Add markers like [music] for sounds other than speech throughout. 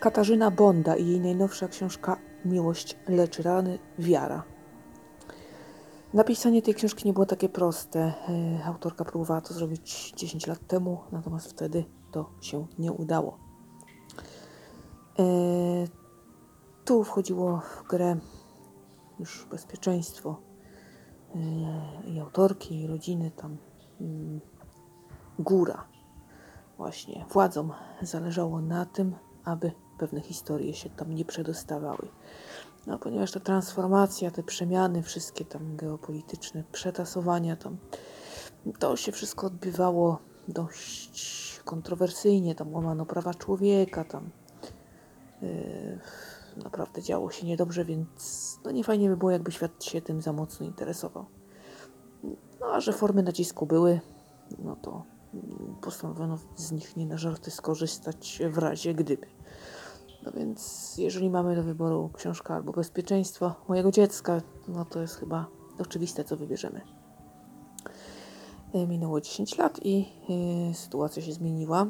Katarzyna Bonda i jej najnowsza książka Miłość leczy rany, wiara. Napisanie tej książki nie było takie proste. E, autorka próbowała to zrobić 10 lat temu, natomiast wtedy to się nie udało. E, tu wchodziło w grę już bezpieczeństwo e, i autorki, i rodziny, tam mm, góra. Właśnie władzom zależało na tym, aby pewne historie się tam nie przedostawały. No, ponieważ ta transformacja, te przemiany, wszystkie tam geopolityczne, przetasowania tam, to się wszystko odbywało dość kontrowersyjnie, tam łamano prawa człowieka, tam yy, naprawdę działo się niedobrze, więc no nie fajnie by było, jakby świat się tym za mocno interesował. No a że formy nacisku były, no to postanowiono z nich nie na żarty skorzystać w razie gdyby. Więc jeżeli mamy do wyboru książka albo bezpieczeństwo mojego dziecka, no to jest chyba oczywiste, co wybierzemy. E, minęło 10 lat i y, sytuacja się zmieniła.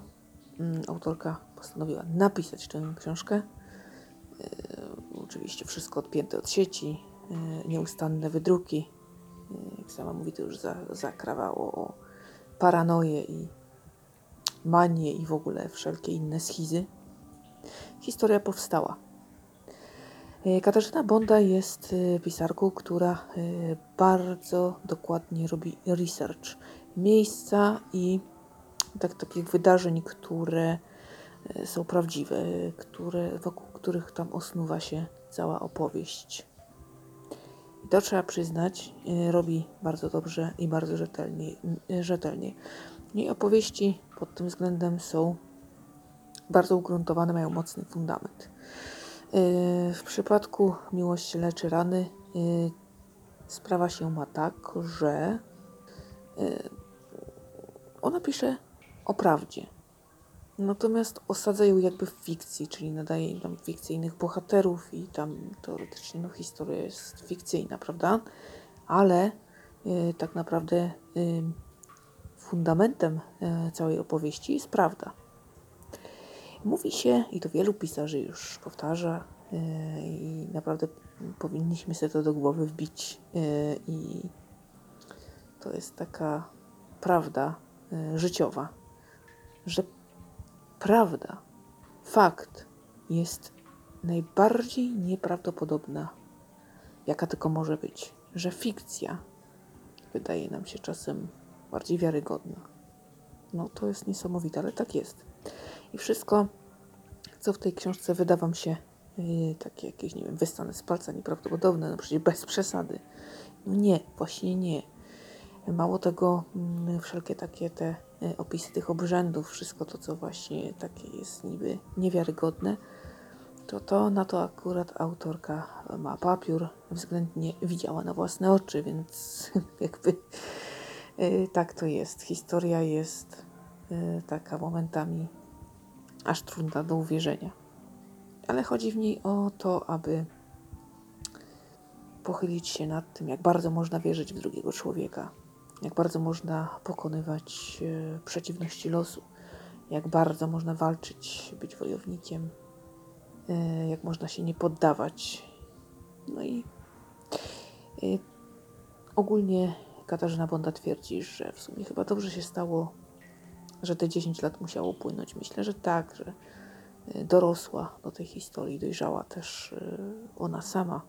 Y, autorka postanowiła napisać tę książkę. Y, oczywiście wszystko odpięte od sieci, nieustanne wydruki. Jak sama mówi, to już za, zakrawało o paranoję i manię i w ogóle wszelkie inne schizy historia powstała. E, Katarzyna Bonda jest e, pisarką, która e, bardzo dokładnie robi research miejsca i tak, takich wydarzeń, które są prawdziwe, które, wokół których tam osnuwa się cała opowieść. I to trzeba przyznać, robi bardzo dobrze i bardzo rzetelnie. rzetelnie. Jej opowieści pod tym względem są bardzo ugruntowane, mają mocny fundament. Y, w przypadku miłości leczy rany y, sprawa się ma tak, że y, ona pisze o prawdzie. Natomiast osadza ją jakby w fikcji, czyli nadaje tam fikcyjnych bohaterów i tam teoretycznie no, historia jest fikcyjna, prawda? Ale y, tak naprawdę y, fundamentem y, całej opowieści jest prawda. Mówi się, i to wielu pisarzy już powtarza, yy, i naprawdę powinniśmy sobie to do głowy wbić. Yy, I to jest taka prawda yy, życiowa, że prawda, fakt jest najbardziej nieprawdopodobna, jaka tylko może być. Że fikcja wydaje nam się czasem bardziej wiarygodna. No to jest niesamowite, ale tak jest. I wszystko, co w tej książce wyda Wam się yy, takie jakieś, nie wiem, wystane z palca nieprawdopodobne, no przecież bez przesady. No nie, właśnie nie. Mało tego, yy, wszelkie takie te yy, opisy tych obrzędów, wszystko to, co właśnie takie jest niby niewiarygodne, to to na to akurat autorka ma papier, względnie widziała na własne oczy, więc [laughs] jakby y, tak to jest. Historia jest taka momentami aż trudna do uwierzenia. Ale chodzi w niej o to, aby pochylić się nad tym, jak bardzo można wierzyć w drugiego człowieka, jak bardzo można pokonywać e, przeciwności losu, jak bardzo można walczyć, być wojownikiem, e, jak można się nie poddawać. No i e, ogólnie Katarzyna Bonda twierdzi, że w sumie chyba dobrze się stało, że te 10 lat musiało płynąć. Myślę, że tak, że y, dorosła do tej historii, dojrzała też y, ona sama.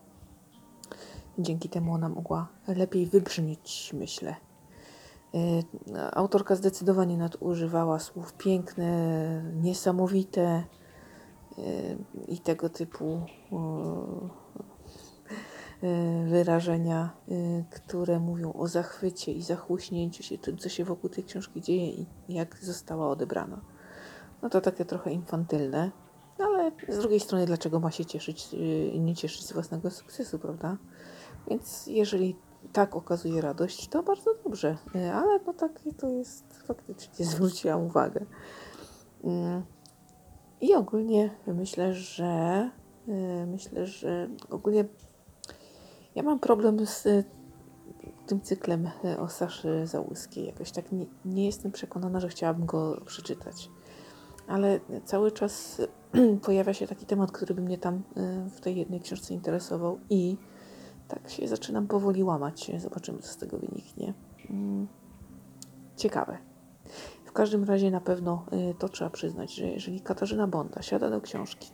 Dzięki temu ona mogła lepiej wybrzmieć, myślę. Y, autorka zdecydowanie nadużywała słów piękne, niesamowite i tego typu wyrażenia, y, które mówią o zachwycie i zachłyśnięciu się tym, co się wokół tej książki dzieje i jak została odebrana. No to takie trochę infantylne, ale z drugiej strony, dlaczego ma się cieszyć, y, nie cieszyć z własnego sukcesu, prawda? Więc jeżeli tak okazuje radość, to bardzo dobrze, ale no takie to jest faktycznie, [laughs] zwróciłam uwagę. I ogólnie myślę, że myślę, że ogólnie ja mam problem z y, tym cyklem y, o Saszy Załuskiej. Jakoś tak nie, nie jestem przekonana, że chciałabym go przeczytać. ale cały czas [clears throat] pojawia się taki temat, który by mnie tam y, w tej jednej książce interesował i tak się zaczynam powoli łamać. Zobaczymy, co z tego wyniknie. Mm, Ciekawe. W każdym razie na pewno to trzeba przyznać, że jeżeli Katarzyna Bonda siada do książki,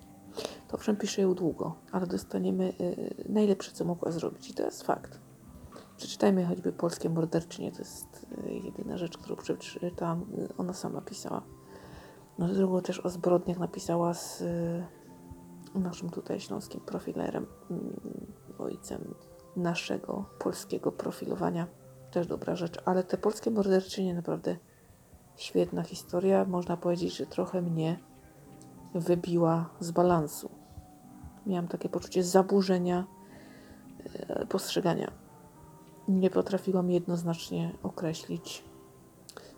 to owszem pisze ją długo, ale dostaniemy y, najlepsze, co mogła zrobić i to jest fakt. Przeczytajmy choćby Polskie Morderczynie, to jest y, jedyna rzecz, którą przeczytałam, y, ona sama pisała. No drugą też o zbrodniach napisała z y, naszym tutaj śląskim profilerem, mm, ojcem naszego polskiego profilowania. Też dobra rzecz, ale te polskie morderczynie naprawdę świetna historia. Można powiedzieć, że trochę mnie wybiła z balansu. Miałam takie poczucie zaburzenia e, postrzegania. Nie potrafiłam jednoznacznie określić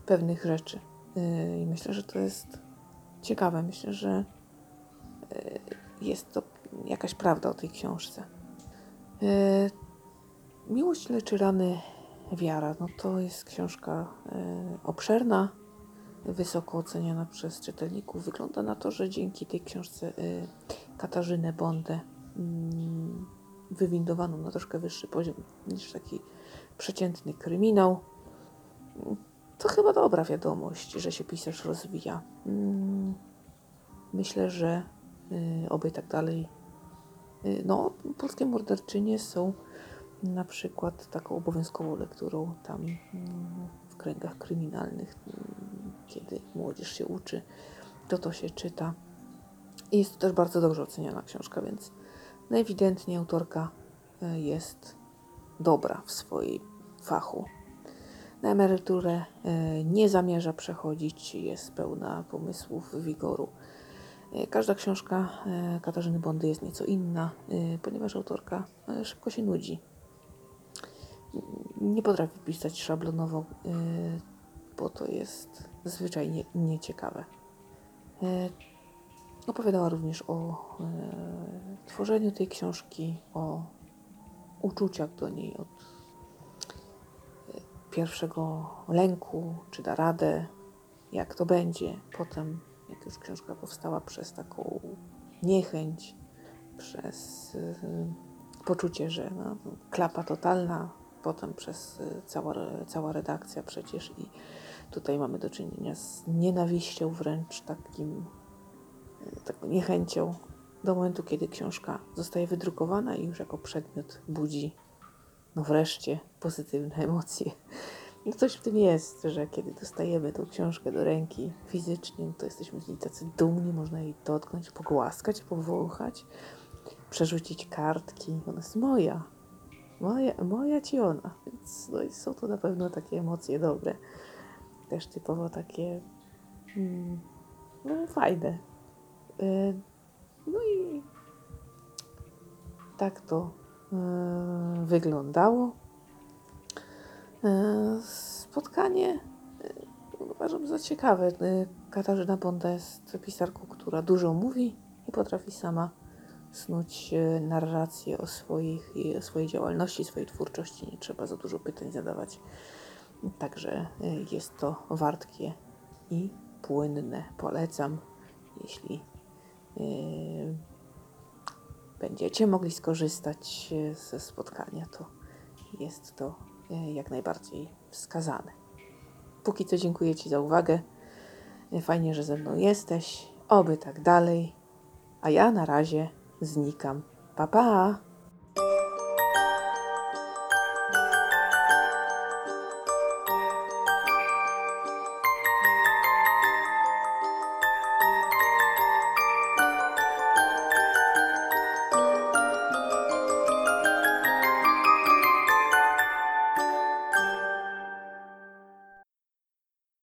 pewnych rzeczy. E, I myślę, że to jest ciekawe. Myślę, że e, jest to jakaś prawda o tej książce. Miłość leczy rany wiara. No to jest książka obszerna, wysoko oceniana przez czytelników. Wygląda na to, że dzięki tej książce y, Katarzynę Bondę mm, wywindowano na troszkę wyższy poziom niż taki przeciętny kryminał. To chyba dobra wiadomość, że się pisarz rozwija. Mm, Myślę, że y, oby tak dalej. Y, No, polskie morderczynie są na przykład taką obowiązkową lekturą tam mm, w kręgach kryminalnych, kiedy młodzież się uczy, to to się czyta. I jest to też bardzo dobrze oceniana książka, więc ewidentnie autorka e, jest dobra w swoim fachu. Na emeryturę e, nie zamierza przechodzić, jest pełna pomysłów, wigoru. E, Każda książka Katarzyny Bondy jest nieco inna, ponieważ autorka szybko się nudzi. Nie potrafi pisać szablonowo, bo to jest zwyczajnie nieciekawe. E, Opowiadała również o e, tworzeniu tej książki, o uczuciach do niej, od e, pierwszego lęku, czy da radę, jak to będzie. Potem, jak już książka powstała, przez taką niechęć, przez e, poczucie, że no, klapa totalna, potem przez e, cała, cała redakcja przecież i tutaj mamy do czynienia z nienawiścią wręcz takim taką niechęcią do momentu, kiedy książka zostaje wydrukowana i już jako przedmiot budzi, no wreszcie, pozytywne [laughs] emocje. No coś w tym jest, że kiedy dostajemy tą książkę do ręki fizycznie, no to jesteśmy z niej tacy dumni, można jej dotknąć, pogłaskać, powąchać, przerzucić kartki. Ona jest moja. Moja, moja ci ona. Więc no i są to na pewno takie emocje dobre. Też typowo takie mm, no, fajne. Y, No i tak to y, wyglądało. Y, Spotkanie y, uważam za ciekawe. Y, Katarzyna Bonda jest pisarką, która dużo mówi i potrafi sama snuć y, narrację o, swoich, o swojej działalności, swojej twórczości. Nie trzeba za dużo pytań zadawać. Także y, jest to wartkie i płynne. Polecam, jeśli Yy, będziecie mogli skorzystać ze spotkania, to jest to jak najbardziej wskazane. Póki co dziękuję Ci za uwagę. Fajnie, że ze mną jesteś. Oby tak dalej. A ja na razie znikam. Pa, pa!